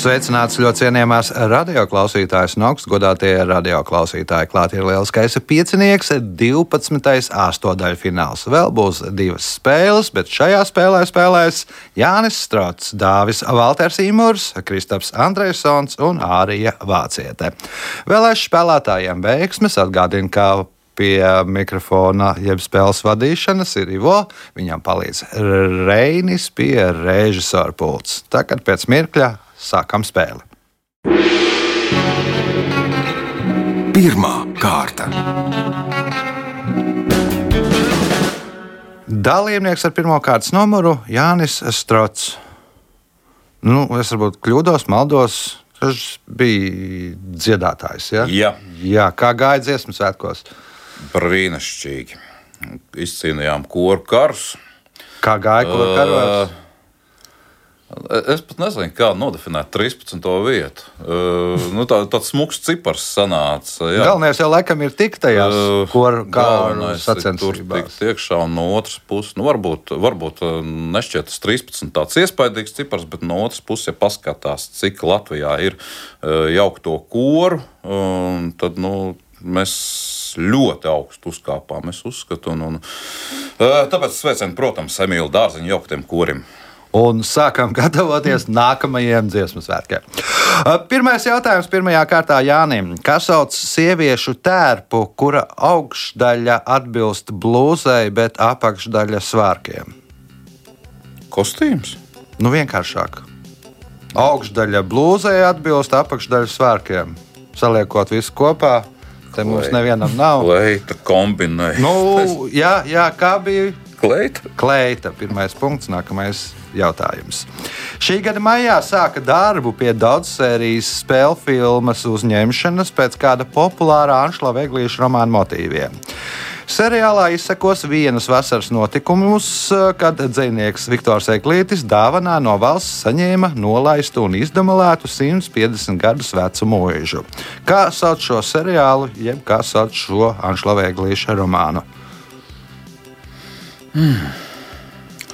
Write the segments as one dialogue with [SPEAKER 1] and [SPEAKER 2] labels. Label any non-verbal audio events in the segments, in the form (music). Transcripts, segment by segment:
[SPEAKER 1] Sveicināts ļoti cienījamās radioklausītājas un augstgadātie radioklausītāji. Klāt ir lielskais piecinieks, 12. astotdaļfināls. Vēl būs divas spēles, bet šajā spēlē spēlēs Jānis Strots, Dāvis Valters Imurs, Kristaps Andrēsons un Ārija Vāciete. Vēlēšu spēlētājiem veiksmes atgādina, ka pie mikrofona, jeb spēles vadīšanas ir Ivo. Viņam palīdz Reinis pie režisora pults. Tagad pēc mirkļa sākam spēli.
[SPEAKER 2] Pirmā kārta.
[SPEAKER 1] Dalībnieks ar pirmā kārtas numuru Jānis Strots. Nu, es varbūt kļūdos, maldos. Viņš bija dziedātājs. Ja?
[SPEAKER 3] Jā.
[SPEAKER 1] Jā, kā gāja dziesmu svētkos?
[SPEAKER 3] Brīnišķīgi. Izcīnījām koru karus.
[SPEAKER 1] Kā gāja koru karos?
[SPEAKER 3] Es pat nezinu, kā nodefinēt 13. vietu. Uh, nu, tā, tāds smūgs cipars sanāca. Jā.
[SPEAKER 1] Galvenais jau laikam ir tikt tajās
[SPEAKER 3] Uh,
[SPEAKER 1] koru karu
[SPEAKER 3] galvenais ir Tur
[SPEAKER 1] sacensībās.
[SPEAKER 3] tikt iekšā un no otras puses, nu, varbūt, varbūt uh, nešķiet tas 13 tāds iespaidīgs cipars, bet no otras puses, ja paskatās, cik Latvijā ir uh, jaukto koru, um, tad, nu, mēs ļoti augstu uzkāpām, es uzskatu. Un, un, uh, tāpēc sveicam, protams, Emīlu Dārziņu jauktiem korim.
[SPEAKER 1] Un sākam (laughs) gatavoties nākamajiem dziesmu svētkiem. Pirmais jautājums pirmajā kārtā Jānim. Kas sauc sieviešu tērpu, kura augšdaļa atbilst blūzai, bet apakšdaļa svārkiem?
[SPEAKER 3] Kostīms?
[SPEAKER 1] Nu, vienkāršāk. Augšdaļa blūzai atbilst apakšdaļa svārkiem. Saliekot visu kopā, te mums
[SPEAKER 3] Vai.
[SPEAKER 1] nevienam nav.
[SPEAKER 3] Kleita kombinē.
[SPEAKER 1] Nu, jā, jā, kā bija
[SPEAKER 3] Kleita?
[SPEAKER 1] Kleita. Pirmais punkts, nākamais jautājums. Šī gada maijā sāka darbu pie daudzsērijas spēļu filmas uzņemšanas pēc kāda populāra Anšla Veglīša romāna motīviem. Seriālā izsekos vienas vasaras notikumus, kad dzinieks Viktors Eglītis dāvanā no valsts saņēma nolaistu un izdemolētu 150 gadus vecu mūžu. Kā sauc šo seriālu, jeb kā sauc šo Anšla Veglīša romānu?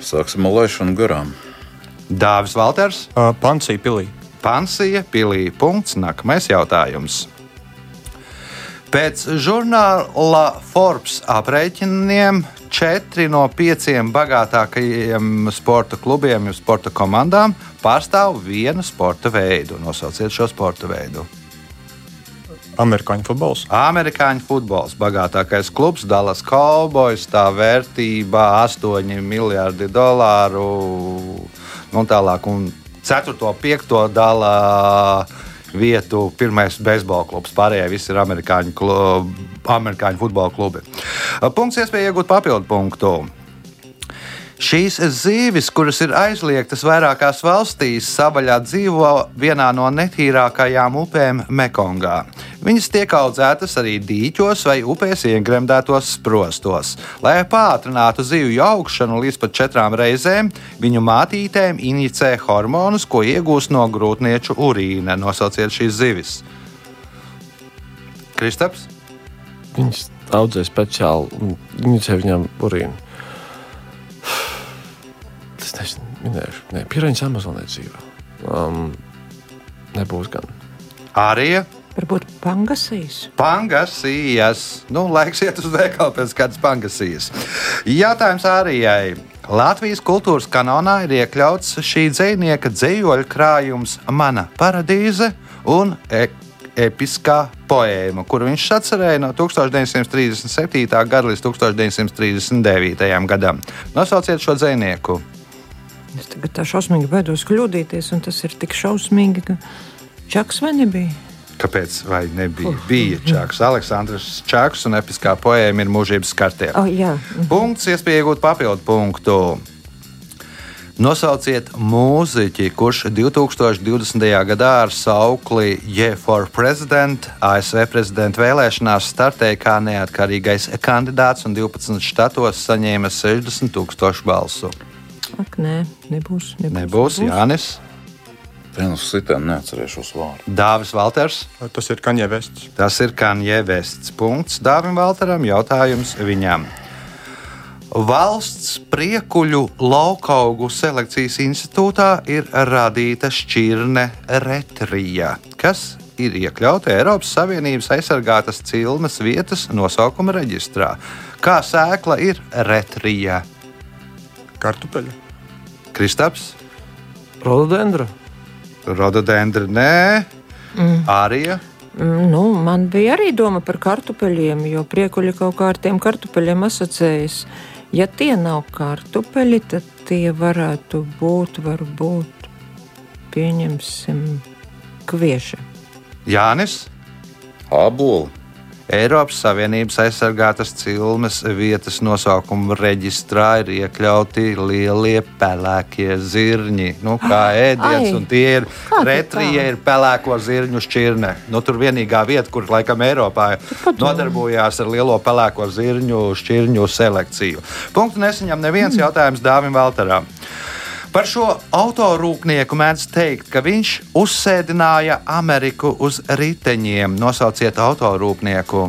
[SPEAKER 3] Sāksim ar laišanu garām.
[SPEAKER 1] Dāvis Valters.
[SPEAKER 4] Uh, Pansija pilī.
[SPEAKER 1] Pansija, pilī. Punkts. Nākamais jautājums. Pēc žurnāla Forbes aprēķiniem četri no pieciem bagātākajiem sporta klubiem, jeb sporta komandām, pārstāv vienu sporta veidu. Nosauciet šo sporta veidu.
[SPEAKER 4] Amerikāņu futbols.
[SPEAKER 1] Amerikāņu futbols, bagātākais klubs, Dallas Cowboys, tā vērtība 8 miljardi dolāru. Nu, un tālāk, un 4. un 5. dalā vietu pirmais beisbola klubs. Pārējie visi ir amerikāņu, klub, amerikāņu futbola klubi. Punkts iespēja iegūt papildu punktu. Šīs zīves, kuras ir aizliegtas vairākās valstīs, savaļā dzīvo vienā no netīrākajām upēm Mekongā. Viņas tiek audzētas arī dīķos vai upēs iegremdētos sprostos. Lai pātrinātu zivju augšanu līdz pat četrām reizēm, viņu mātītēm injicē hormonus, ko iegūst no grūtnieču urīna. Nosauciet šīs zivis. Kristaps?
[SPEAKER 5] Viņas audzē speciāli un inicē viņam urīnu. Tas nezinu, minēšu. Nē, pierādījums Amazonē dzīvo. Um, nebūs gan.
[SPEAKER 1] Arija.
[SPEAKER 6] Varbūt pangasīs.
[SPEAKER 1] Pangasijas. Nu, laiks iet uz veikalu pēc kādas pangasijas. Jautājums Ārijai. Latvijas kultūras kanālā ir iekļauts šī dzinieka dzīvoļu krājums Mana paradīze un e episkā poēma, kuru viņš atcerēja no 1937. gada līdz 1939. gadam. Nosauciet šo dzinieku.
[SPEAKER 6] Es tagad tā šausmīgi baidos kļūdīties, un tas ir tik šausmīgi, ka čaks vai nebija.
[SPEAKER 1] Kāpēc? Vai nebija? Bija Čaks, Aleksandrs Čaks un episkā poēma ir mūžības kartē.
[SPEAKER 6] Oh, jā,
[SPEAKER 1] Punkts, iespēja iegūt papildu punktu. Nosauciet mūziķi, kurš 2020. gadā ar saukli Yeah for President ASV prezidenta vēlēšanās startēja kā neatkarīgais kandidāts un 12 štatos saņēma 60 tūkstošu balsu.
[SPEAKER 6] Ak, nē, nebūs. Nebūs,
[SPEAKER 1] Nebūs Jānis.
[SPEAKER 3] Vienu sitienu neatcerēšos vārdu.
[SPEAKER 1] Dāvis Valters.
[SPEAKER 4] Tas ir Kaņē Vests.
[SPEAKER 1] Tas ir Kanjē Vests. Punkts Dāvim Valteram. Jautājums viņam. Valsts priekuļu laukaugu selekcijas institūtā ir radīta šķirne retrija, kas ir iekļauta Eiropas Savienības aizsargātas cilmes vietas nosaukuma reģistrā. Kā sēkla ir retrija?
[SPEAKER 4] Kartupeļi.
[SPEAKER 1] Kristaps,
[SPEAKER 5] Rododendra.
[SPEAKER 1] rododendri, nē, mm. Arija.
[SPEAKER 6] Mm, Nu, man bija arī doma par kartupeļiem, jo priekuļi kaut kā ar tiem kartupeļiem asociējas. Ja tie nav kartupeļi, tad tie varētu būt, varbūt, pieņemsim, kvieši.
[SPEAKER 1] Jānis.
[SPEAKER 3] Ābolu.
[SPEAKER 1] Eiropas Savienības aizsargātas cilmes vietas nosaukuma reģistrā ir iekļauti lielie pelēkie zirņi. Nu, kā (gasps) ēdiens,
[SPEAKER 6] Ai,
[SPEAKER 1] un tie ir retrija, ir pelēko zirņu šķirne. Nu, tur vienīgā vieta, kur laikam Eiropā nodarbojās ar lielo pelēko zirņu šķirņu selekciju. Punktu nesaņem neviens jautājums Dāvim Valteram. Par šo autorūpnieku mēdz teikt, ka viņš uzsēdināja Ameriku uz riteņiem. Nosauciet autorūpnieku.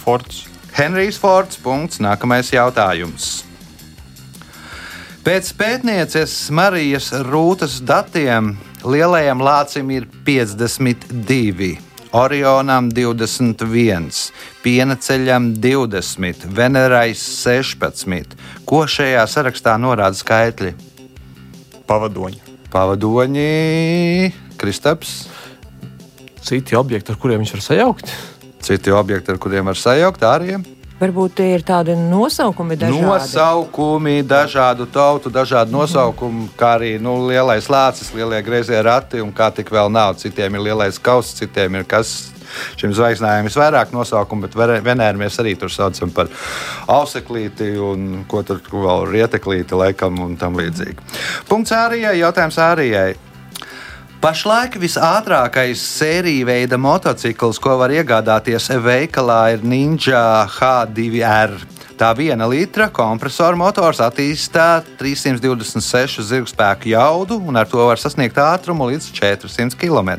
[SPEAKER 4] Fords.
[SPEAKER 1] Henrijs Fords. Punkts. Nākamais jautājums. Pēc pētnieces Marijas Rūtas datiem lielajam lācim ir 52. Orionam 21, piena ceļam 20, Venerai 16. Ko šajā sarakstā norāda skaitļi?
[SPEAKER 4] Pavadoņi.
[SPEAKER 1] Pavadoņi, Kristaps,
[SPEAKER 5] Citi objekti, ar kuriem viņš var sajaukt.
[SPEAKER 1] citi objekti, ar kuriem var sajaukt āriem.
[SPEAKER 6] Varbūt tie ir tādi nosaukumi dažādi.
[SPEAKER 1] Nosaukumi, dažādu tautu, dažādu nosaukumu, kā arī nu, lielais lācis, lielie grazējie rati un kā tik vēl nav. Citiem ir lielais kauss, citiem ir kas. Šim zvaigznājam ir vairāk nosaukumu, bet Venēru mēs arī tur saucam par auseklīti un ko tur vēl rieteklīti, laikam, un tam līdzīgi. Punkts Ārijai, jautājums Ārijai. Pašlaik visātrākais sēriju veida motocikls, ko var iegādāties veikalā, ir Ninja H2R. Tā viena litra kompresora motors attīstā 326 zirgspēku jaudu, un ar to var sasniegt ātrumu līdz 400 km.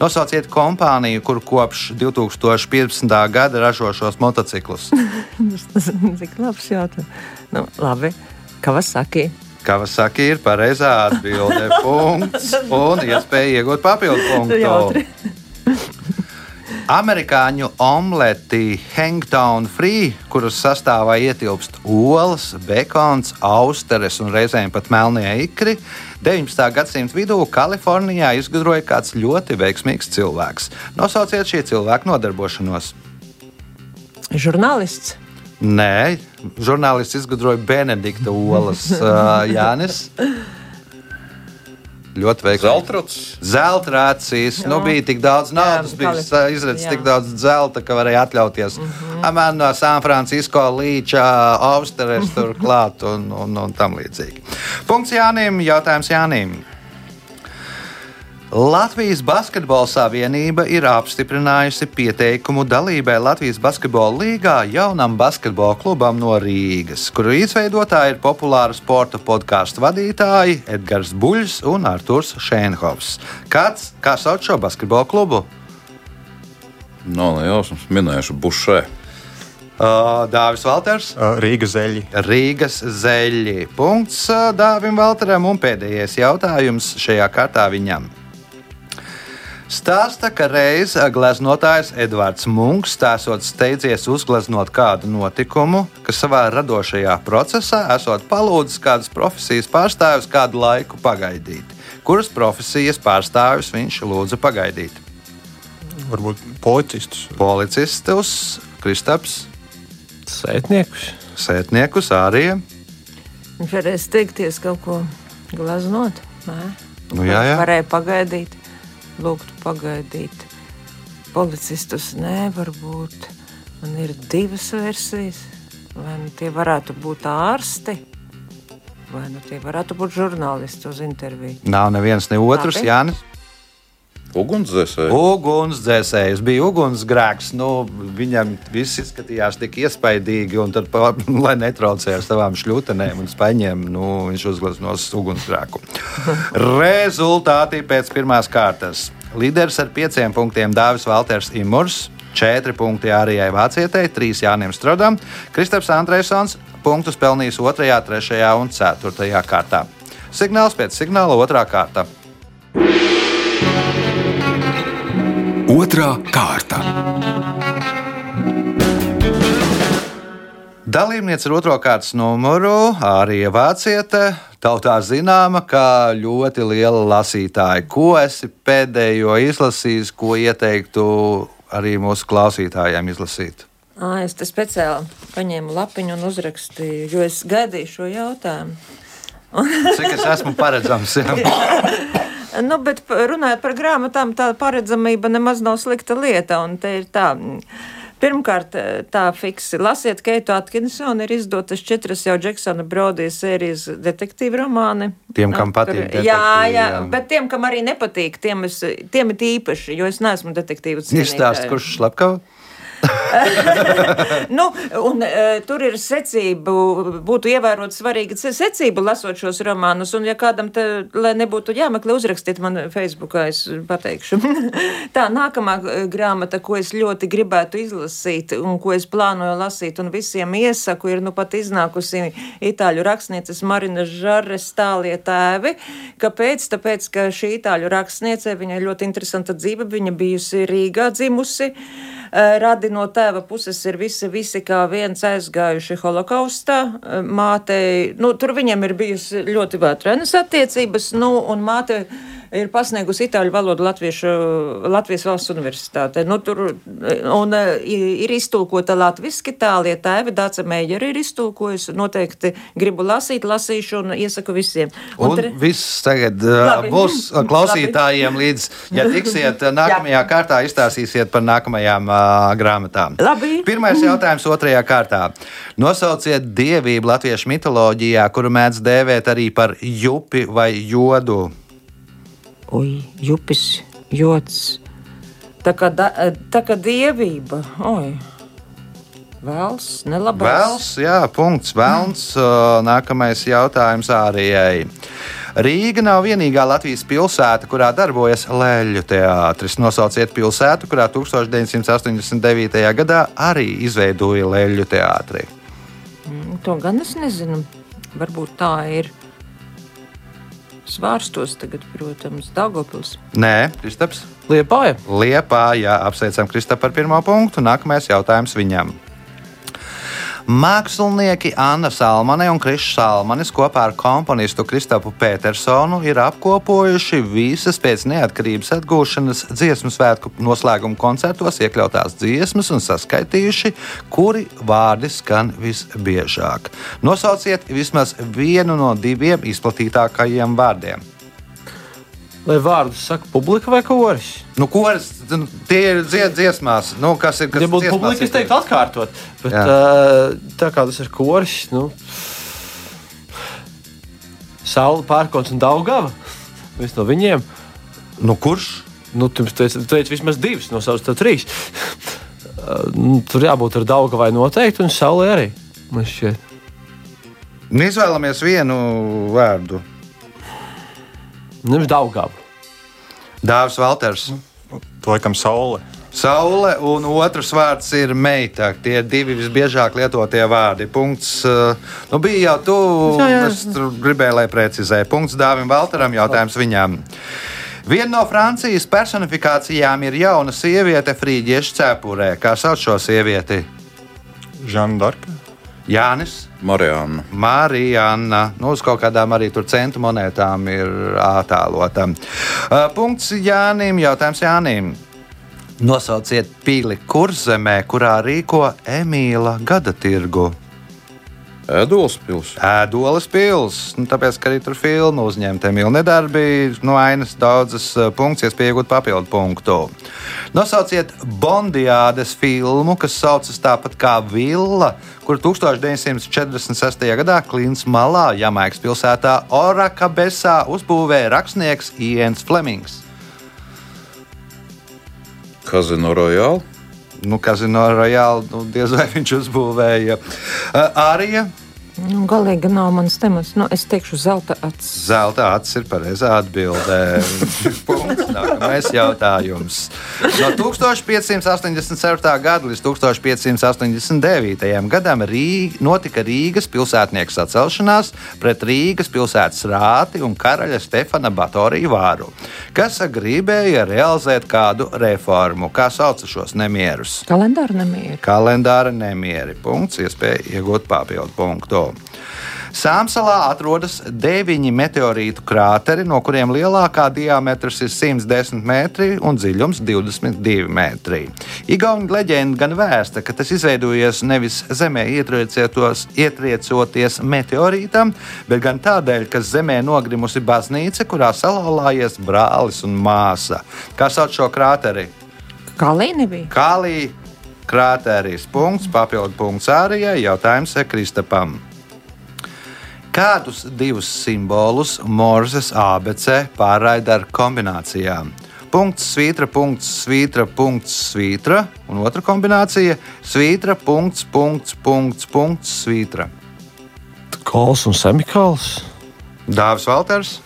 [SPEAKER 1] Nosauciet kompāniju, kur kopš 2015. gada ražo šos motociklus. (laughs)
[SPEAKER 6] Tas ir labs jautājums. Nu, labi, Kawasaki.
[SPEAKER 1] Kawasaki ir pareizā atbilde. (laughs) Punkts un iespēja iegūt papildu punktu. Amerikāņu omleti Hangtown Free, kuras sastāvā ietilpst olas, bekons, austeres un reizēm pat melnie ikri, 19. gadsimta vidū Kalifornijā izgudroja kāds ļoti veiksmīgs cilvēks. Nosauciet šī cilvēka nodarbošanos.
[SPEAKER 6] Žurnālists.
[SPEAKER 1] Nē, žurnālists izgudroja Benedikta olas (laughs) uh, Jānis. Ļoti veiksmīgi.
[SPEAKER 3] Zeltrots.
[SPEAKER 1] Zeltrācijas, nu bija tik daudz naudas,
[SPEAKER 6] Jā,
[SPEAKER 1] bija izredzes tik daudz zelta, ka varēja atļauties. Mm -hmm. Man no San Francisco līča, Austeres tur klāt un, un, un tam līdzīgi. Punkts Jānim, jautājums Jānim. Latvijas Basketbola Savienība ir apstiprinājusi pieteikumu dalībai Latvijas Basketbola līgā jaunam basketbola klubam no Rīgas, kuru izveidotāji ir populāru sporta podkāstu vadītāji Edgars Buļs un Arturs Šēnhovs. Kāds, kā sauc šo basketbola klubu?
[SPEAKER 3] No, jau esmu minējuši Bušē.
[SPEAKER 1] Uh, Dāvis Valters.
[SPEAKER 4] Rīga zeļi.
[SPEAKER 1] Rīgas zeļi. Punkts uh, Dāvim Valteram un pēdējais jautājums šajā kārtā viņam. Stāsta, ka reiz gleznotājs Edvards Munks stāstot steidzies uzgleznot kādu notikumu, kas savā radošajā procesā esot palūdzis kādas profesijas pārstāvis kādu laiku pagaidīt. Kuras profesijas pārstāvis viņš lūdza pagaidīt?
[SPEAKER 4] Varbūt policistus.
[SPEAKER 1] Policistus, Kristaps,
[SPEAKER 5] Sētniekus.
[SPEAKER 1] Sētniekus, arī.
[SPEAKER 6] Viņš varēs teikties kaut ko glaznot. Nē,
[SPEAKER 1] Nu, jā, jā.
[SPEAKER 6] Varēja pagaidīt, lūgt pagaidīt. Policistus nē, varbūt man ir divas versijas. Vai nu tie varētu būt ārsti, vai nu tie varētu būt žurnālisti uz interviju.
[SPEAKER 1] Nav neviens ne otrs. Jānis.
[SPEAKER 3] Ugunsdzēsēji.
[SPEAKER 1] Ugunsdzēsējs bija ugunsgrēks. Nu, viņam viss izskatījās tik iespaidīgi, un tad, (laughs) lai netraucēja ar savām šļūtenēm un spaņiem, nu, viņš uzgleznos ugunsgrēku. Rezultāti pēc pirmās kārtas. Līderis ar pieciem punktiem Dāvis Valters Imurs. 4 punkti Arijai Vācietei, 3 Jānim Strodam, Kristaps Andrēsons punktus pelnījis 2, 3 un 4 kārtā. Signāls pēc signāla 2 kārta.
[SPEAKER 2] Otra kārta.
[SPEAKER 1] Dalībniece ar otro kārtas numuru arī Vāciete. Tautā zināma, kā ļoti liela lasītāja. Ko esi pēdējo izlasījis, ko ieteiktu arī mūsu klausītājiem izlasīt?
[SPEAKER 6] Ā, es te speciāli paņēmu lapiņu un uzrakstīju, jo es gaidīju šo jautājumu.
[SPEAKER 1] Cik es esmu paredzams? Jā. (laughs)
[SPEAKER 6] Nu, bet runājot par grāmatām, tā paredzamība nemaz nav slikta lieta. tā. Pirmkārt, tā fiksi lasiet, Keitu Atkinsonu ir izdotas četras jau Džeksona Brodijas sērijas detektīvu romāni.
[SPEAKER 1] Tiem, kam
[SPEAKER 6] Nu,
[SPEAKER 1] patīk detektīvi,
[SPEAKER 6] Jā, jā,
[SPEAKER 1] jā.
[SPEAKER 6] bet tiem, kam arī nepatīk, tiem, es, tiem ir īpaši, jo es neesmu detektīvu
[SPEAKER 1] Izstāst, kurš slepkava? (laughs)
[SPEAKER 6] Nu, un, uh, tur ir secība, būtu ievērot svarīga se- secība, lasot šos romānus. Un, ja kādam te, lai nebūtu jāmeklē, uzrakstiet man Facebookā, es pateikšu. (laughs) Tā nākamā eh, grāmata, ko es ļoti gribētu izlasīt un ko es plānoju lasīt, un visiem iesaku, ir nu pat iznākusi itāļu rakstnieces Marina Žares tālie tēvi. Kāpēc? Tāpēc, ka šī itāļu rakstniece, viņai ļoti interesanta dzīve, viņa bijusi Rīgā dzimusi. Eh, Radi no tēva puses ir visi, visi kā viens aizgājuši holokaustā. Eh, Mātei, nu, tur viņiem ir bijusi ļoti vētrenas attiecības, nu, un māte ir pasniegusi itāļu valodu Latviešu, Latvijas valsts universitātē. Nu, tur, un i- ir iztulkota latviski tālie tēvi, Dāca Meijeri ir iztulkojusi, noteikti gribu lasīt, lasīšu un iesaku visiem.
[SPEAKER 1] Un
[SPEAKER 6] tre-
[SPEAKER 1] viss tagad uh,
[SPEAKER 6] Labi.
[SPEAKER 1] būs (laughs) klausītājiem līdz, ja tiksiet (laughs) uh, nākamajā kārtā, izstāstīsiet par nākamajām uh, grāmatām.
[SPEAKER 6] Labi.
[SPEAKER 1] Pirmais jautājums otrajā kārtā. Nosauciet dievību latviešu mitoloģijā, kuru mēdz dēvēt arī par jupi vai jodu.
[SPEAKER 6] Ui, jupis, jods. Tā kā, da, tā kā dievība. Oi. Vēls, nelabais.
[SPEAKER 1] Vēls, jā, punkts. Vēlns. Uh, Nākamais jautājums ārijai. Rīga nav vienīgā Latvijas pilsēta, kurā darbojas Lēļu teātris. Nosauciet pilsētu, kurā 1989. gadā arī izveidoja Lēļu teātri.
[SPEAKER 6] Mm, To gan es nezinu. Varbūt tā ir. Svārstos tagad, protams, Dāngopils.
[SPEAKER 1] Nē, Kristaps.
[SPEAKER 5] Liepāja.
[SPEAKER 1] Liepā, jā, apsveicam Kristapu par pirmo punktu. Nākamais jautājums viņam. Mākslinieki Anna Salmane un Krišs Salmanis kopā ar komponistu Kristapu Petersonu ir apkopojuši visas pēc neatkarības atgūšanas dziesmu svētku noslēguma koncertos iekļautās dziesmas un saskaitījuši, kuri vārdi skan visbiežāk. Nosauciet vismaz vienu no diviem izplatītākajiem vārdiem.
[SPEAKER 5] Lai vārdus saka publika vai koris?
[SPEAKER 1] Nu, ko es, nu, tie ir dzied, dziesmās, nu, kas ir. Kas
[SPEAKER 5] Ja būtu publika, es teiktu atkārtot. Bet uh, tā kā tas ir koris, nu. Saula, Pērkons un Daugava. Viens no viņiem.
[SPEAKER 1] Nu, kurš?
[SPEAKER 5] Nu, tu teici, teici vismaz divas, no savas trīs. Uh, nu, tur jābūt ar Daugavai noteikti un Saulē arī. Šķiet.
[SPEAKER 1] Nu, izvēlamies vienu vārdu.
[SPEAKER 5] Nevis Daugava.
[SPEAKER 1] Dāvis Valters.
[SPEAKER 4] To laikam saule.
[SPEAKER 1] Saule un otrs vārds ir meita. Tie ir divi visbiežāk lietotie vārdi. Punkts. uh, Nu, bija jau tu.
[SPEAKER 5] Jā, jā.
[SPEAKER 1] Es gribēju, lai precizē. Punkts Dāvim Valteram. Jautājums viņam. Viena no Francijas personifikācijām ir jauna sieviete Frīdieša cepurē. Kā sauc šo sievieti?
[SPEAKER 4] Žana Darka.
[SPEAKER 1] Jānis.
[SPEAKER 3] Marijāna.
[SPEAKER 1] Marijana. Nu, uz kaut kādām arī tur centu monētām ir attēlota. Uh, punkts Jānim. Jautājums Jānim. Nosauciet pili kurzemē, kurā rīko Emīla gada tirgu.
[SPEAKER 3] Ēdols pilsēta.
[SPEAKER 1] Ēdolas pilsēta. Nu, tāpēc, ka arī tur filmu uzņemta Emīļa nedarbi, no ainas daudzas punktus, iespējot papildu punktu. Nosauciet Bondiādes filmu, kas saucas tāpat kā Villa, kur 1946. gadā Klints Malā, Jamaikas pilsētā Orakabesā uzbūvēja rakstnieks Iens Flemings.
[SPEAKER 3] Kazino Royale.
[SPEAKER 1] Nu, Kazino Royale, nu, diez vai viņš uzbūvēja. Uh, Arija.
[SPEAKER 6] Nu, galīgi nav mans temats. Nu, es teikšu, zelta acis.
[SPEAKER 1] Zelta acis ir pareizā atbildē. (laughs) Punkts. Nākamais jautājums. No 1587. gada līdz 1589. gadam Rīga, notika Rīgas pilsētnieku sacelšanās pret Rīgas pilsētas rāti un karaļa Stefana Batoriju vāru, kas gribēja realizēt kādu reformu. Kā sauc šos nemierus?
[SPEAKER 6] Kalendāra nemieri.
[SPEAKER 1] Kalendāra nemieri. Punkts, iespēja iegūt papildu punktu. Sāmsalā atrodas deviņi meteorītu krāteri, no kuriem lielākā diametrs ir 110 metri un dziļums 22 metri. Igaunijas leģenda gan vēsta, ka tas izveidojies nevis zemē ietriecoties meteorītam, bet gan tādēļ, ka zemē nogrimusi baznīca, kurā salauzājies brālis un māsa. Kā sauc šo krāteri?
[SPEAKER 6] Kalī nebija.
[SPEAKER 1] Kalī krāteris. Punkts, papildu punkts arī jautājums Kristapam. Kādus divus simbolus Morzes ABC pārraida ar kombinācijām? Punkts, svītra, punkts, svītra, punkts, svītra. Un otra kombinācija - svītra, punkts, punkts, punkts, punkts svītra.
[SPEAKER 5] Kols un semikāls.
[SPEAKER 1] Dāvis Valters.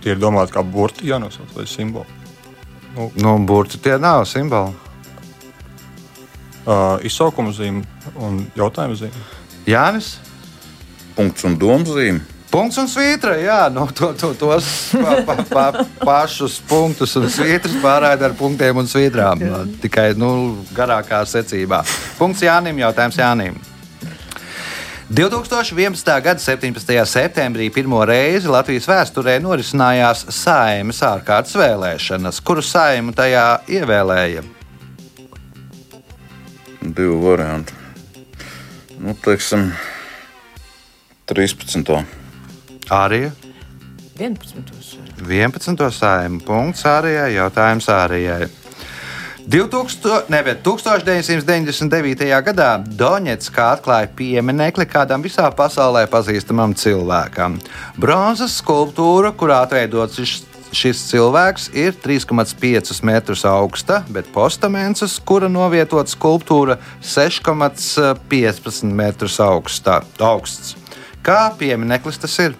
[SPEAKER 4] Tie ir domāti kā burti, jānosauc vai simboli.
[SPEAKER 1] Nu, burti tie nav simboli.
[SPEAKER 4] Uh, izsaukuma zīme un jautājuma zīme.
[SPEAKER 1] Jānis.
[SPEAKER 3] Punkts un domzīme.
[SPEAKER 1] Punkts un svītra, jā, no to, to, tos pa, pa, pa, pašus punktus un svītras pārraida ar punktiem un svītrām. Tikai nu, garākā secībā. Punkts Jānim, jautājums Jānim. 2011. gada 17. septembrī pirmo reizi Latvijas vēsturē norisinājās saimas ārkārtas vēlēšanas, kuru saimu tajā ievēlēja.
[SPEAKER 3] Divi varianti. Nu, teiksim, 13.
[SPEAKER 1] Arī
[SPEAKER 6] 11.
[SPEAKER 1] 11. saimu punkts Ārijai, jautājums Ārijai. 2000, ne, bet 1999. gadā Donetskā atklāja pieminiekli kādam visā pasaulē pazīstamam cilvēkam. Bronzas skulptūra, kurā atveidots šis, šis cilvēks, ir 3,5 metrus augsta, bet postaments, uz kura novietota skulptūra, 6,15 metrus augstā, augsts. Kā piemineklis tas ir?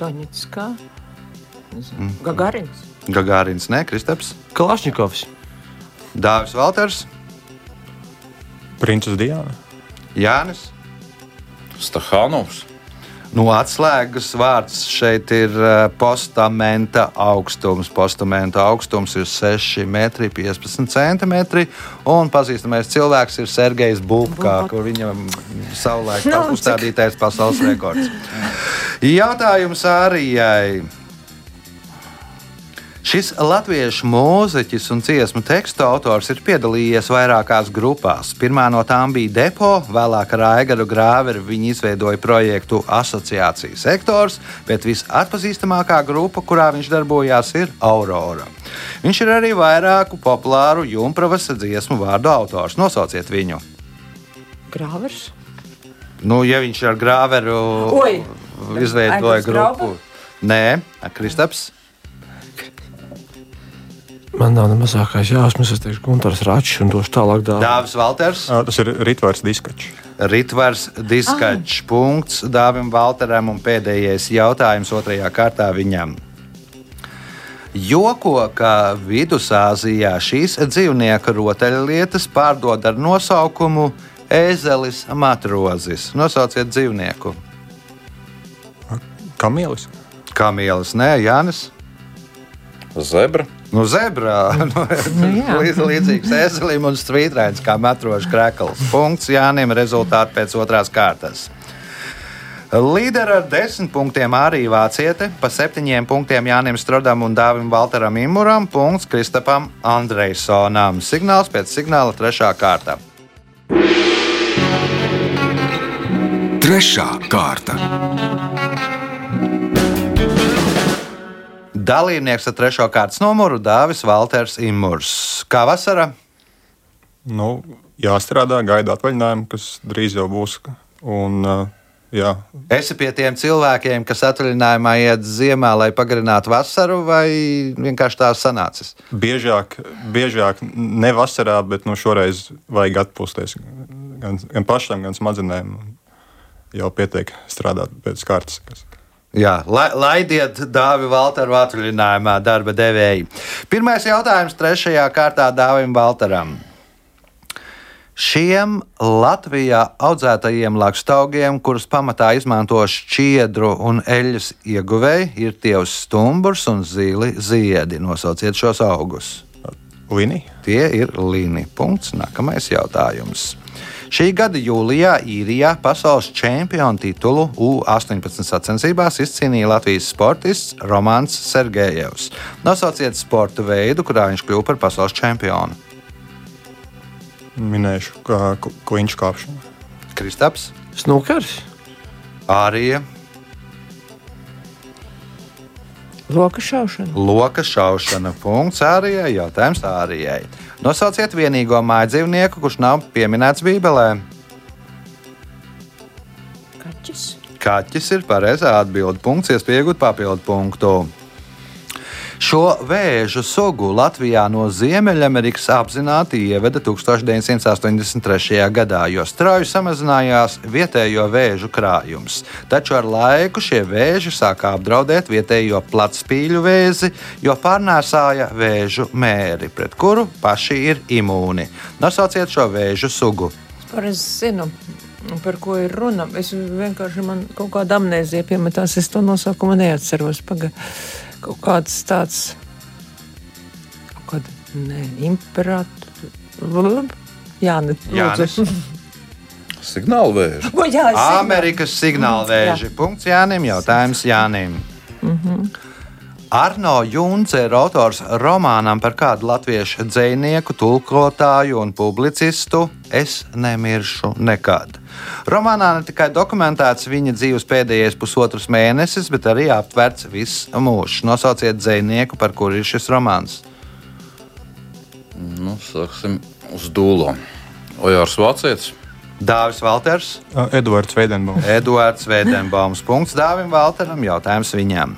[SPEAKER 6] Doņetskā. Mm. Gagarins.
[SPEAKER 1] Gagārins, ne Kristaps,
[SPEAKER 5] Kalašņikovs.
[SPEAKER 1] Dāvis Valters,
[SPEAKER 4] Princese Diana.
[SPEAKER 1] Jānis.
[SPEAKER 3] Stahānovs.
[SPEAKER 1] Nu, atslēgas vārds šeit ir eh, postamenta augstums. Postamenta augstums ir 6,15 cm. Un pazīstamais cilvēks ir Sergejs Bulkā, kur viņam savulaik
[SPEAKER 6] Nu,
[SPEAKER 1] no, uzstādītais pasaules rekords. Jautājums Arijai. Šis latviešu mūziķis un dziesmu tekstu autors ir piedalījies vairākās grupās. Pirmā no tām bija Depo, vēlāk ar Aigaru Grāveru viņi izveidoja projektu Asociācijas sektors, bet visatpazīstamākā grupa, kurā viņš darbojās, ir Aurora. Viņš ir arī vairāku populāru jumpravas dziesmu vārdu autors. Nosauciet viņu!
[SPEAKER 6] Grāvers.
[SPEAKER 1] Nu, ja viņš ar Grāveru
[SPEAKER 6] Oi!
[SPEAKER 1] izveidoja grupu, nē, Kristaps.
[SPEAKER 5] Man nav ne mazākais jāsmas, es teikšu, Gunārs Račs un došu tālāk dāvā.
[SPEAKER 1] Dāvis Valters.
[SPEAKER 4] Ā, Tas ir Ritvārds Diskačs.
[SPEAKER 1] Ritvars Diskačs punkts Dāvim Valteram un pēdējais jautājums otrajā kārtā viņam. Joko, ka Vidusāzijā šīs dzīvnieku rotaļlietas pārdod ar nosaukumu Ēzelis matrozis. Nosauciet dzīvnieku.
[SPEAKER 4] Kamielis.
[SPEAKER 1] Kamielis, nē, Jānis.
[SPEAKER 3] Zebra.
[SPEAKER 1] Nu, zebrā. (laughs) Nu, (laughs)
[SPEAKER 6] jā.
[SPEAKER 1] līdz, līdzīgs ēzelim un strīdrēns, kā metrožs krekls. Punkts Jānim rezultāti pēc otrās kārtas. Līderi ar desmit punktiem arī vāciete, pa septiņiem punktiem Jānis Strodam un Dāvim Valteram Imuram, punkts Kristapam Andrejsonam. Signāls pēc signāla trešā kārta.
[SPEAKER 2] Trešā kārta.
[SPEAKER 1] Dalībnieks ar trešo kārtas numuru Dāvis Valters Imurs. Kā vasara?
[SPEAKER 4] Nu, jāstrādā, gaida atvaļinājumu, kas drīz jau būs. Un uh, Jā,
[SPEAKER 1] Esi pie tiem cilvēkiem, kas atvaļinājumā iet ziemā, lai pagarinātu vasaru, vai vienkārši tā sanācis?
[SPEAKER 4] biežāk, biežāk ne vasarā, bet nu, šoreiz vajag atpūsties gan, gan pašam, gan smadzenēm. Jau pietiek strādāt pēc kārtas. kas-
[SPEAKER 1] Jā, lai, laidiet dāvi Valteru atvaļinājumā, darba devēji. Pirmais jautājums trešajā kārtā dāvim Valteram. Šiem Latvijā audzētajiem lakstaugiem, kurus pamatā izmanto šķiedru un eļļas ieguvēji, ir tievs stumbrs un zili ziedi. Nosauciet šos augus.
[SPEAKER 4] Līnija.
[SPEAKER 1] Tie ir līnija. Punkts. Nākamais jautājums. Šī gada jūlijā īrijā pasaules čempionu titulu U-18 sacensībās izcīnīja Latvijas sportists Romanis Sergejevs. Nosauciet sporta veidu, kurā viņš kļuva par pasaules čempionu.
[SPEAKER 4] Minēšu, kā kliņš kāpšana.
[SPEAKER 1] Kristaps,
[SPEAKER 5] Snukars.
[SPEAKER 1] Ārija,
[SPEAKER 6] Loka šaušana.
[SPEAKER 1] Loka šaušana. Punkts Ārijai. Jautājums Ārijai. Nosauciet vienīgo mājdzīvnieku, kurš nav pieminēts Bībelē.
[SPEAKER 6] Kaķis.
[SPEAKER 1] Kaķis ir pareizā atbilde. Punkts, iespējot papildu punktu. Šo vēžu sugu Latvijā no Ziemeļamerikas apzināti ieveda 1983. gadā, jo strauji samazinājās vietējo vēžu krājums. Taču ar laiku šie vēži sāka apdraudēt vietējo platspīļu vēzi, jo pārnēsāja vēžu mēri, pret kuru paši ir imūni. Nosauciet šo vēžu sugu.
[SPEAKER 6] Es zinu, par ko ir runa. Es vienkārši man kaut kāda amnēzija piemetās. Es to nosaukumu neatceros. Paga, kaut kāds tāds, kaut kāda, ne, imperatora. Jā, es zinu.
[SPEAKER 1] Amerikas signāla vēži. Punkts Jānim. Jautājums Jānim. Arno Junce ir autors romānam par kādu latviešu dzinieku, tulkotāju un publicistu. Es nemiršu nekad. Romānā ne tikai dokumentēts viņa dzīves pēdējais pusotrs mēnesis, bet arī aptverts viss mūžs. Nosauciet dzinieku, par kuru ir šis romāns.
[SPEAKER 3] Nu, sāksim uz dūlo. Ojārs Vācietis.
[SPEAKER 1] Dāvis Valters.
[SPEAKER 4] Edvards Veidenbaums.
[SPEAKER 1] Eduards Vēdenbaums. Punkts Dāvim Valteram. Jautājums viņam.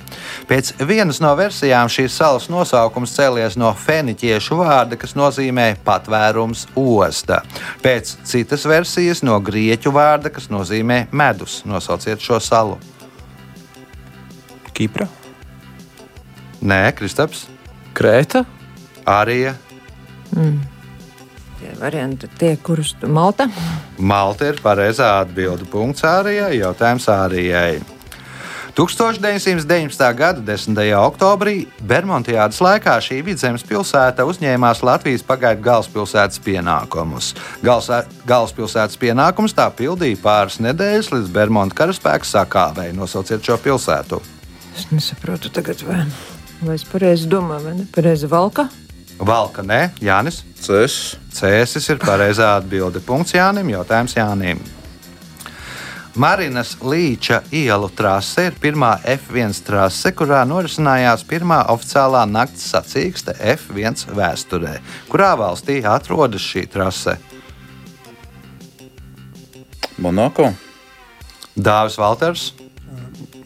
[SPEAKER 1] Pēc vienas no versijām šīs salas nosaukums cēlies no feniķiešu vārda, kas nozīmē patvērums osta. Pēc citas versijas no grieķu vārda, kas nozīmē medus. Nosauciet šo salu.
[SPEAKER 4] Kipra.
[SPEAKER 1] Nē, Kristaps,
[SPEAKER 5] Krēta.
[SPEAKER 1] Arija.
[SPEAKER 6] Tie varianti, tie, kurus tu malta.
[SPEAKER 1] Malta ir pareizā atbilde. Punkts Ārijai. Jautājums Ārijai. 1919. gada 10. oktobrī Bermudas laikā šī vidzemes pilsēta uzņēmās Latvijas pagaidu galvaspilsētas pienākumus. Galsa- Galvaspilsētas pienākumus tā pildīja pāris nedēļas līdz Bermudas karaspēks sakāvēja. Nosauciet šo pilsētu.
[SPEAKER 6] Es nesaprotu tagad, vai, vai es pareizi domāju, vai ne? Pareizi valka.
[SPEAKER 1] Nē, Jānis.
[SPEAKER 3] Cēsis.
[SPEAKER 1] Cēsis ir pareizā atbilde. Punkts Jānim. Jautājums Jānim. Marinas Līča ielu trase ir pirmā F1 trase, kurā norisinājās pirmā oficiālā nakts sacīkste F1 vēsturē. Kurā valstī atrodas šī trase?
[SPEAKER 3] Monako.
[SPEAKER 1] Dāvis Valters,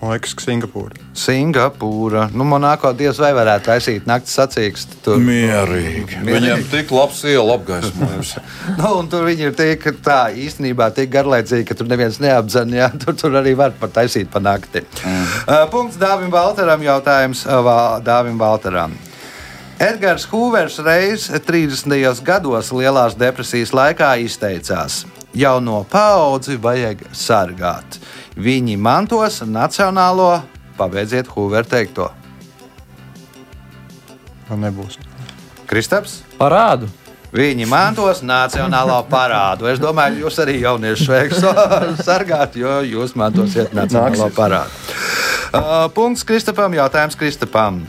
[SPEAKER 4] Man liekas, ka Singapūra.
[SPEAKER 1] Singapūra. Nu, Monako diez vai varētu taisīt nakts sacīksti. Tur,
[SPEAKER 3] Mierīgi. Viņam tik labs iela apgaismojums. (laughs)
[SPEAKER 1] nu, un tur viņi ir tik, tā īstenībā tik garlaicīgi, ka tur neviens neapzina. Jā, tur, tur arī var pat taisīt pa nakti. Mm. Uh, punkts Dāvim Valteram. Jautājums uh, Vā- Dāvim Valteram. Edgars Hūvers reiz 30. gados Lielās depresijas laikā izteicās: Jauno paudzi vajag sargāt. Viņi mantos nacionālo, pabeidziet Hūveru teikto.
[SPEAKER 4] Man nebūs.
[SPEAKER 1] Kristaps?
[SPEAKER 5] Parādu.
[SPEAKER 1] Viņi mantos nacionālo parādu. Es domāju, jūs arī jaunieši veiks (laughs) sargāt, jo jūs mantosiet nacionālo parādu. Uh, punkts Kristapam, jautājums Kristapam.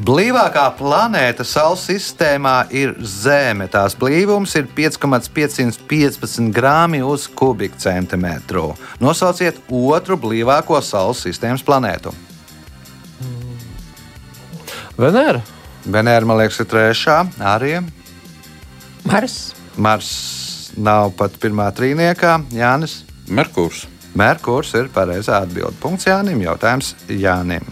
[SPEAKER 1] Blīvākā planēta Saules sistēmā ir Zeme. Tās blīvums ir 5,515 grāmi uz kubikcentimetru. Nosauciet otru blīvāko Saules sistēmas planētu.
[SPEAKER 5] Venēra.
[SPEAKER 1] Venēra, man liekas, ir trešā, arī
[SPEAKER 6] Mars.
[SPEAKER 1] Mars nav pat pirmā trīniekā, Jānis.
[SPEAKER 3] Merkurs.
[SPEAKER 1] Merkurs ir pareizā atbilde. Punkts Jānim. Jautājums Jānim.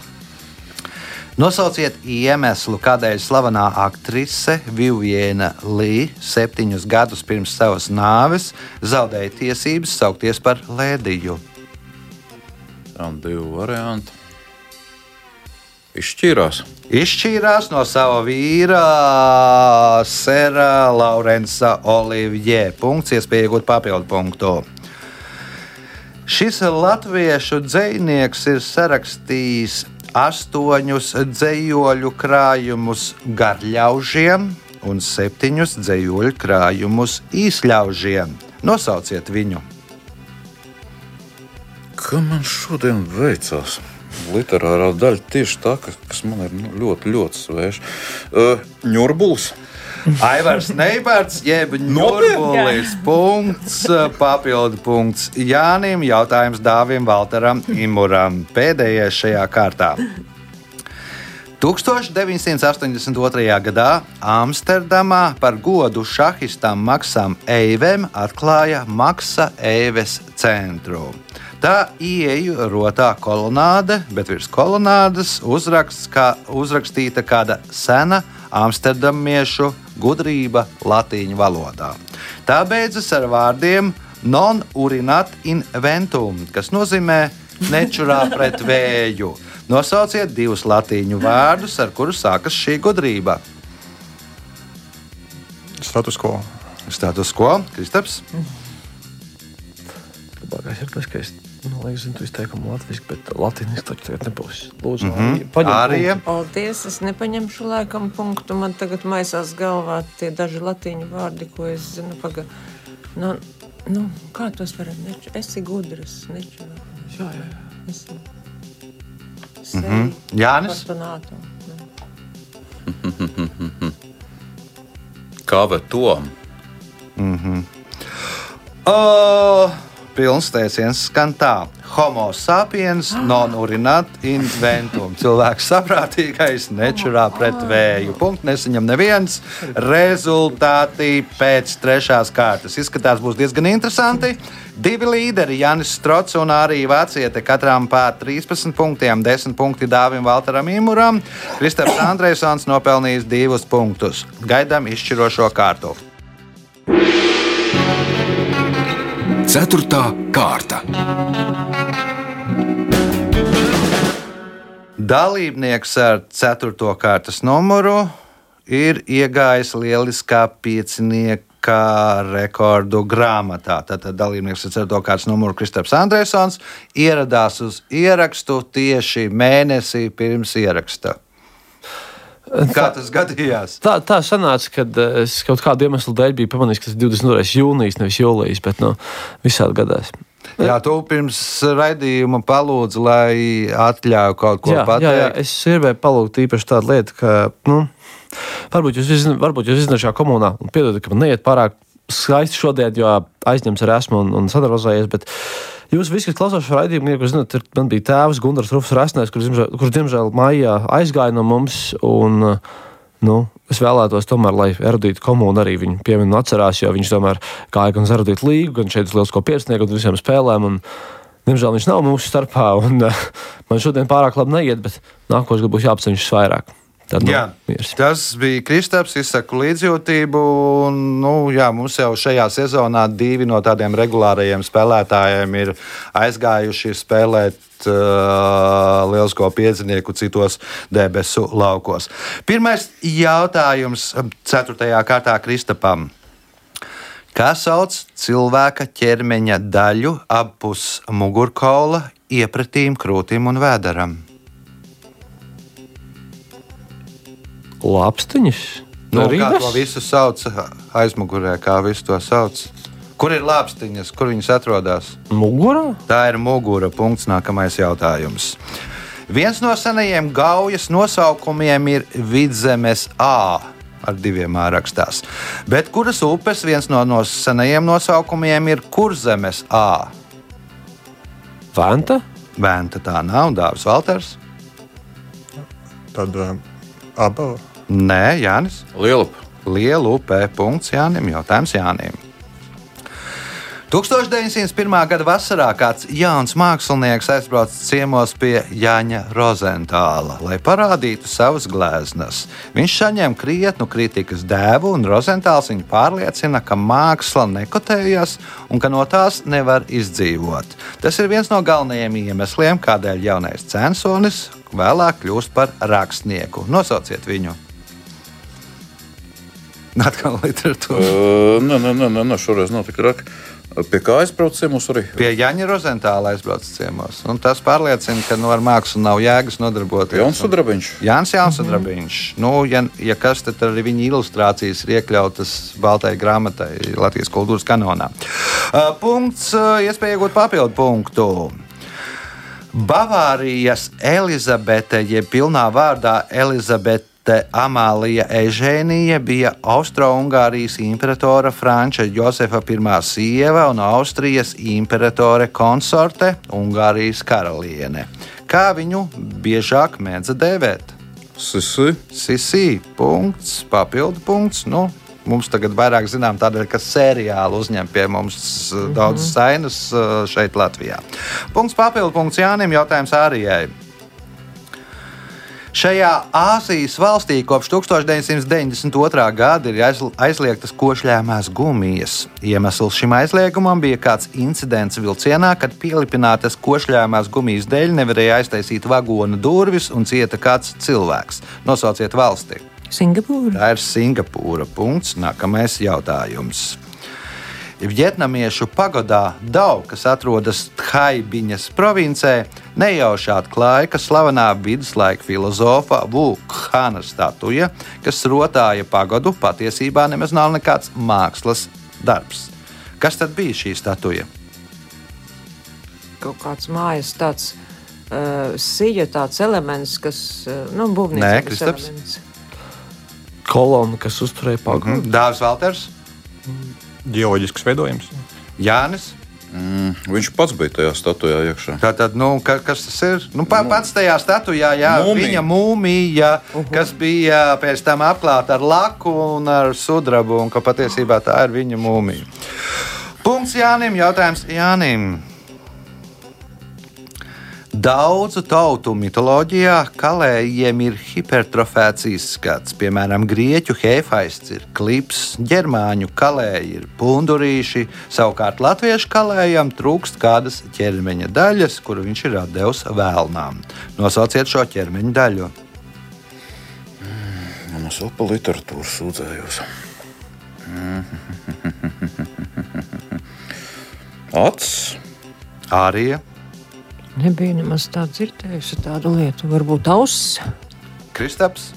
[SPEAKER 1] Nosauciet iemeslu, kādēļ slavenā aktrise Viviena Līja septiņus gadus pirms savas nāves zaudēja tiesības saukties par Lēdiju.
[SPEAKER 3] Tam divi varianti. Izšķīrās.
[SPEAKER 1] Izšķīrās no sava vīra, Sēra Laurensa Olivier. Punkts, iespēja iegūt papildu punktu. Šis latviešu dzinieks ir sarakstījis astoņus dzējoļu krājumus garļaužiem un septiņus dzējoļu krājumus īsļaužiem. Nosauciet viņu!
[SPEAKER 3] Kā man šodien veicās? Literārā daļa tieši tā, ka- kas man ir nu, ļoti, ļoti sveša. Uh, Ņurbuls.
[SPEAKER 1] Aivars Neibards, jeb Nurbulis. Punkts, papildu punkts Jānim, jautājums Dāvim Valteram Imuram. Pēdējais šajā kārtā. 1982. gadā Amsterdamā par godu šahistam Maksam Eivem atklāja Maksa Eives centru. Tā ieeja rotā kolonāde, bet virs kolonādes uzraksts, kā, uzrakstīta kāda sena amsterdamiešu gudrība latīņu valodā. Tā beidzas ar vārdiem non urinat inventum, kas nozīmē nečurā pret vēju. Nosauciet divus latīņu vārdus, ar kuriem sākas šī gudrība.
[SPEAKER 4] Status quo.
[SPEAKER 1] Status quo, Kristaps.
[SPEAKER 5] Labākais ir tas, ka es nu, liekas, zinu, tu izteikumu latviešu, bet latīniski taču tagad nebūs. Lūdzu,
[SPEAKER 1] Mhm.
[SPEAKER 5] Arija, paņem
[SPEAKER 1] Arija.
[SPEAKER 5] punktu.
[SPEAKER 6] Paldies, es nepaņemšu laikam punktu. Man tagad maisās galvā tie daži latīņu vārdi, ko es zinu. Paga... Nu, nu, kā tos var neču? Esi gudrs, neču.
[SPEAKER 5] Jā, jā, jā.
[SPEAKER 6] Esi. Mhm.
[SPEAKER 1] Jānis.
[SPEAKER 3] Kā vai to?
[SPEAKER 1] O, pilns teiciens skan tā. Homo sapiens non urinat inventum. Cilvēks saprātīgais nečurā pret vēju. Punkts nesaņem neviens. Rezultāti pēc trešās kārtas izskatās būs diezgan interesanti. Divi līderi, Janis Strots un arī Vāciete, katram pār 13 punktiem, 10 punkti Dāvim Valteram Imuram. Kristaps Andrēsons nopelnījis divus punktus. Gaidām izšķirošo kārtu.
[SPEAKER 2] Ceturtā kārta.
[SPEAKER 1] Dalībnieks ar 4. kārtas numuru ir iegājis lieliskā piecinieka rekordu grāmatā. Tātad dalībnieks ar 4. kārtas numuru Kristaps Andrēsons ieradās uz ierakstu tieši mēnesī pirms ieraksta. Kā tas gadījās?
[SPEAKER 5] Tā, tā sanāca, ka es kaut kādu iemeslu dēļ biju pamanījis, ka tas ir 22. jūnijas, nevis jūlijas, bet nu, visādi gadās.
[SPEAKER 1] Jā, tu pirms raidījuma palūdzi, lai atļauju kaut ko
[SPEAKER 5] jā,
[SPEAKER 1] pateikt.
[SPEAKER 5] jā, jā, es gribēju palūgt īpaši tādu lietu, ka, nu, varbūt jūs, izzin, varbūt jūs izdarāt šajā komunā, un piedodiet, ka man neiet pārāk skaisti šodien, jo aizņemts ar esmu un, un sadarbojos. Jūs visi, kas klausās šo raidījumu, ir, zināt, ir, man bija tēvs Gunārs Rufs Rasnēs, kurš, kurš, diemžēl, maijā aizgāja no mums. Un, Nu, es vēlētos, tomēr, lai erudīta komūna arī viņu pieminu atcerās, jo viņš tomēr gāja gan uz erudītu līgu, gan šeit uz lielisko piecinieku un visiem spēlēm. Un, diemžēl viņš nav mūsu starpā, un uh, man šodien pārāk labi neiet, bet nākošais būs jāapceņš vairāk. Tad, nu,
[SPEAKER 1] Jā,
[SPEAKER 5] miers.
[SPEAKER 1] tas bija Kristaps. Es saku līdzjūtību. Un, nu, jā, mums jau šajā sezonā divi no tādiem regulārajiem spēlētājiem ir aizgājuši spēlēt lielisko piecinieku citos debesu laukos. Pirmais jautājums ceturtajā kārtā Kristapam. Kā sauc cilvēka ķermeņa daļu apus mugurkaula, iepratīm, krūtīm un vēderam?
[SPEAKER 5] Lapstiņas.
[SPEAKER 1] Nu, kā to visu sauc aizmugurē, kā visu to sauc? Kur ir lāpstiņas, kur viņas atrodas?
[SPEAKER 5] Mugurā?
[SPEAKER 1] Tā ir mugura. Punkts. Nākamais jautājums. Viens no senajiem gaujas nosaukumiem ir Vidzemes A. Ar diviem A rakstās. Bet kuras upes viens no, no senajiem nosaukumiem ir Kurzemes A?
[SPEAKER 5] Venta?
[SPEAKER 1] Vēnta tā nav, Dārzs Valters.
[SPEAKER 4] Tad uh, aba
[SPEAKER 1] Nē, Jānis.
[SPEAKER 3] Lielup.
[SPEAKER 1] Liela upē. Punkts Jānim. Jautājums Jānim. 1901. gada vasarā kāds jauns mākslinieks aizbrauca ciemos pie Jāņa Rozentāla, lai parādītu savas gleznas. Viņš saņem krietnu kritikas dēvu, un Rozentāls viņu pārliecina, ka māksla nekotējas un ka no tās nevar izdzīvot. Tas ir viens no galvenajiem iemesliem, kādēļ jaunais censonis vēlāk kļūst par rakstnieku. Nosauciet viņu! (laughs) Atkal literatūra.
[SPEAKER 3] Uh, nē, nē, nē, nē, šoreiz notika raka. Pie kā aizbraucu ciemos arī?
[SPEAKER 1] Pie Jaņa Rozentāla aizbrauc ciemos. Un tas pārliecina, ka no ar mākslu nav jēgas nodarboties.
[SPEAKER 3] Jauns sudrabiņš.
[SPEAKER 1] Jānis Jaunsudrabiņš. Nu, ja, ja kas, tad arī viņa ilustrācijas ir iekļautas Baltajai grāmatai Latvijas kultūras kanonā. Uh, punkts, uh, iespēja iegūt papildu punktu. Bavārijas Elizabete, jeb pilnā vārdā Elizabete Amālija Ežēnija bija Austro-Ungārijas imperatora Franča Josefa I sieva un Austrijas imperatore konsorte Ungārijas karaliene. Kā viņu biežāk mēdza dēvēt?
[SPEAKER 3] Sisi.
[SPEAKER 1] Sisi, punkts, papildu punkts. Nu, mums tagad vairāk zinām, tādēļ, ka seriāli uzņem pie mums mm -hmm. daudz sainas uh, šeit, Latvijā. Punkts, papildu punkts Jānim, jautājumsĀrijai. Šajā Āzijas valstī kopš 1992. gada ir aizl- aizliegtas košļāmās gumijas. Iemesls šim aizliegumam bija kāds incidents vilcienā, kad pielipinātas košļāmās gumijas dēļ nevarēja aiztaisīt vagona durvis un cieta kāds cilvēks. Nosauciet valsti!
[SPEAKER 6] Singapūra.
[SPEAKER 1] Tā ir Singapūra. Punkts. Nākamais jautājums. Vietnamiešu pagodā Dau, kas atrodas Thaibiņas provincē, nejauši atklāja, ka slavenā viduslaika filozofa Vukhana statuja, kas rotāja pagodu, patiesībā nemaz nav nekāds mākslas darbs. Kas tad bija šī statuja?
[SPEAKER 6] Kaut kāds mājas tāds. Uh, Sija tāds elements, kas uh, nu,
[SPEAKER 1] Nē,
[SPEAKER 6] būvniecības
[SPEAKER 1] Kristaps?
[SPEAKER 6] elements.
[SPEAKER 5] Kolona, kas uzturēja pagodu.
[SPEAKER 1] Mm. Dārzs Valters,
[SPEAKER 4] Ģeoloģisks veidojums.
[SPEAKER 1] Jānis.
[SPEAKER 3] Mm, viņš pats bija tajā statujā iekšā.
[SPEAKER 1] Tātad, nu, ka, kas tas ir? Nu, pa, pats tajā statujā, jā,
[SPEAKER 3] Mūmija.
[SPEAKER 1] viņa mūmija, kas bija pēc tam apklāta ar laku un ar sudrabu, un ka patiesībā tā ir viņa mūmija. Punkts Jānim. Jautājums Jānim. Daudzu tautu mitoloģijā kalējiem ir hipertrofēts izskats. Piemēram, grieķu hefaists ir klips, ģermāņu kalēji ir pundurīši, savukārt latviešu kalējam trūkst kādas ķermeņa daļas, kuru viņš ir devis vēlnām. Nosauciet šo ķermeņa daļu.
[SPEAKER 3] Es vēl par literatūru sūdzējos. (laughs) Acis.
[SPEAKER 1] Ārija,
[SPEAKER 6] Nebija nemaz tā dzirdējusi tādu lietu. Varbūt auss.
[SPEAKER 1] Kristaps,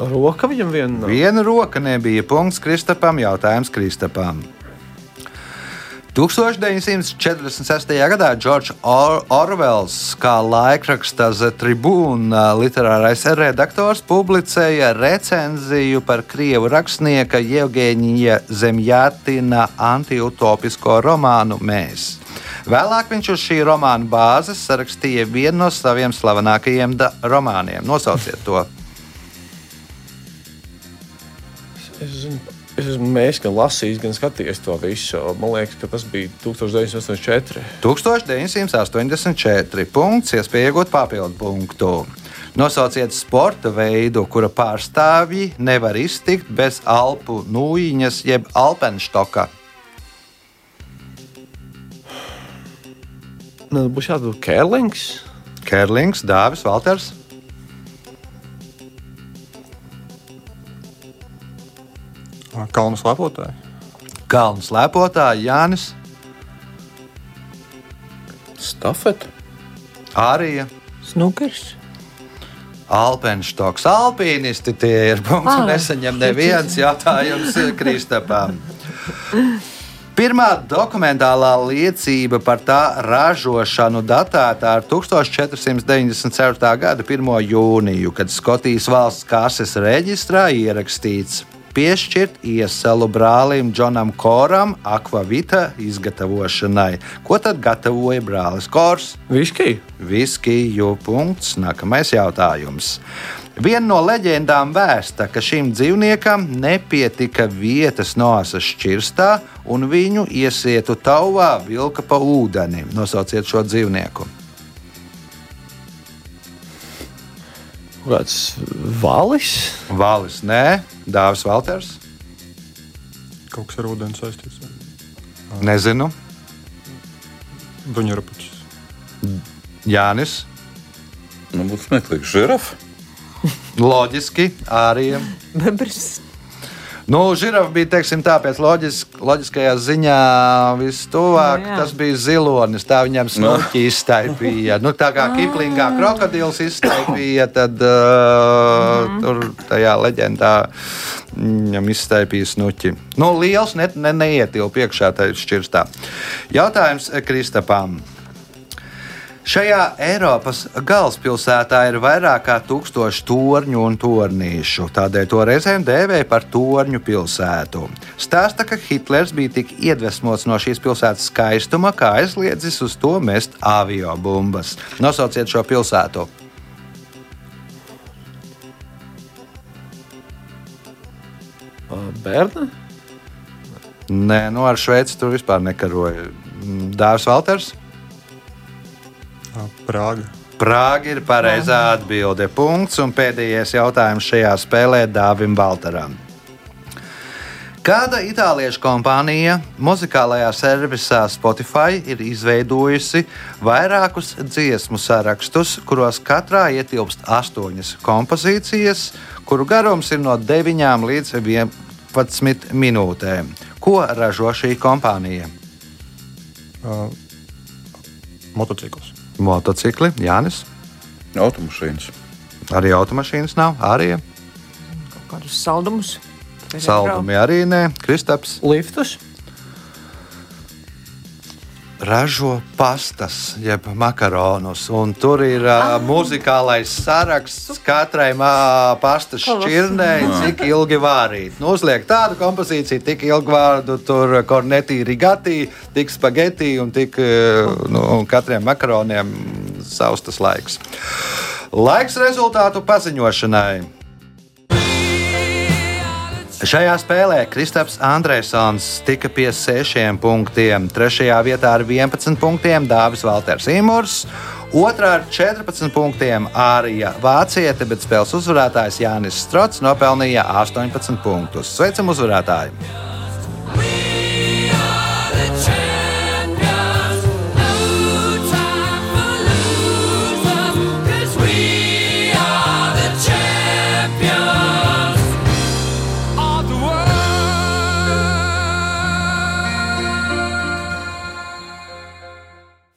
[SPEAKER 5] Roka viņam viena nav.
[SPEAKER 1] Viena roka nebija. Punkts Kristapam. Jautājums Kristapam. 1946. gadā Džordžs Or Orvels, kā laikraksta The Tribune literārais redaktors, publicēja recenziju par krievu rakstnieka Jevģīnija Zemjātina antiutopisko romānu Mēs. Vēlāk viņš uz šī romāna bāzes sarakstīja vienu no saviem slavenākajiem romāniem. Nosauciet to!
[SPEAKER 5] Es esmu, es esmu mēs gan lasījis, gan skatījies to visu. Man liekas, ka tas bija 1984.
[SPEAKER 1] 1984. punkts, iespēja iegūt papildu punktu. Nosauciet sporta veidu, kura pārstāvji nevar iztikt bez alpu nūjiņas, jeb alpenštoka.
[SPEAKER 5] Nu, būs jādod kērlings.
[SPEAKER 1] Kerlings, Dāvis, Valters.
[SPEAKER 4] Kalnu slēpotāji.
[SPEAKER 1] Kalnu slēpotāji Jānis,
[SPEAKER 3] Stafeta.
[SPEAKER 1] Ārija,
[SPEAKER 6] Snukers.
[SPEAKER 1] Alpenštoks. Alpīnisti tie ir. Punkts,
[SPEAKER 6] Ā.
[SPEAKER 1] nesaņem neviens jautājums Kristapam. Pirmā dokumentālā liecība par tā ražošanu datēta ar 1494. gada 1. jūniju, kad Skotijas valsts kases reģistrā ierakstīts piešķirt ieselu brālim Džonam Koram akvavita izgatavošanai. Ko tad gatavoja brālis Kors?
[SPEAKER 5] Viskija.
[SPEAKER 1] Viskiju punkts. Nākamais jautājums. Viena no leģendām vēsta, ka šim dzīvniekam nepietika vietas noasas šķirstā, un viņu iesietu tauvā vilka pa ūdeni. Nosauciet šo dzīvnieku.
[SPEAKER 5] Kāds valis?
[SPEAKER 1] Valis, nē, Dāvis Valters.
[SPEAKER 4] Kaut kas ar ūdeni saistīts.
[SPEAKER 1] Nezinu.
[SPEAKER 4] Duņurapuķis.
[SPEAKER 1] Jānis.
[SPEAKER 3] Nu, būtu smieklīgi. Žirafa.
[SPEAKER 1] Loģiski, arī.
[SPEAKER 6] Bebris.
[SPEAKER 1] Nu, žirafa bija teiksim, tā, pēc loģisk, loģiskajā ziņā vistuvāk.
[SPEAKER 6] Jā, jā.
[SPEAKER 1] Tas bija zilonis. Tā viņam smuki iztaipīja. Nu, tā kā Kiplingā krokodils iztaipīja, tad uh, tur tajā leģendā viņam iztaipīja snuķi. Nu, liels ne, ne, neietilpa iekšā tajā šķirstā. Jautājums Kristapam. Šajā Eiropas galvaspilsētā ir vairāk kā tūkstoši torņu un tornīšu. Tādēļ to reizēm dēvēja par torņu pilsētu. Stāsta, ka Hitlers bija tik iedvesmots no šīs pilsētas skaistuma, ka aizliedzis uz to mest avio bumbas. Nosauciet šo pilsētu.
[SPEAKER 5] Bērni?
[SPEAKER 1] Nē, nu ar Šveici tur vispār nekaroja. Dārzs Valters.
[SPEAKER 4] Prāga.
[SPEAKER 1] Prāga ir pareizā atbilde. Punkts un pēdējais jautājums šajā spēlē Dāvim Valteram. Kāda itāliešu kompānija muzikālajā servisā Spotify ir izveidojusi vairākus dziesmu sarakstus, kuros katrā ietilpst astoņas kompozīcijas, kuru garums ir no 9 līdz 11 minūtēm? Ko ražo šī kompānija?
[SPEAKER 4] Ā, Motocikls.
[SPEAKER 1] Motocikli, Jānis,
[SPEAKER 3] Automašīnas.
[SPEAKER 1] arī automašīnas nav, arī
[SPEAKER 6] Kādus saldumus?
[SPEAKER 1] saldumi arī nē, Kristaps.
[SPEAKER 5] Liftus?
[SPEAKER 1] Ražo pastas, jeb makaronus. Un tur ir uh, muzikālais saraksts katrai uh, pastas šķirnei, cik ilgi vārīt. Nu, uzliek tādu kompozīciju, tik ilgi vārdu, tur kornetī, rigati, tik spaghetti un tik uh, nu, un katriem makaroniem savs tas laiks. Laiks rezultātu paziņošanai. Šajā spēlē Kristaps Andrēsons tika pie 6 punktiem, 3. vietā ar 11 punktiem Dāvis Valters Imants, 2. ar 14 punktiem Ārija Vāciete, bet spēles uzvarētājs Jānis Strots nopelnīja 18 punktus. Sveicam uzvarētāju!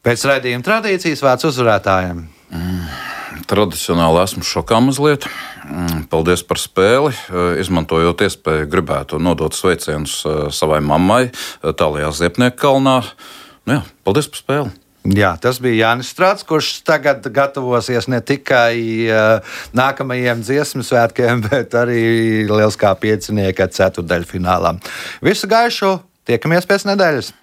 [SPEAKER 1] Pēc raidījuma tradīcijas vārds uzvarētājiem.
[SPEAKER 3] Tradicionāli esmu šokā mazliet. Mm, Paldies par spēli. Eh, Izmantojot iespēju, gribētu nodot sveicienus eh, savai mammai, eh, tālākajā Ziepnieka kalnā. Nu, jā, paldies par spēli!
[SPEAKER 1] Jā, tas bija Jānis Strāts, kurš tagad gatavosies ne tikai uh, nākamajiem dziesmu svētkiem, (laughs) bet arī liels kā piecinieka ceturdaļfinālā. Visu gaišu! Tiekamies pēc nedēļas!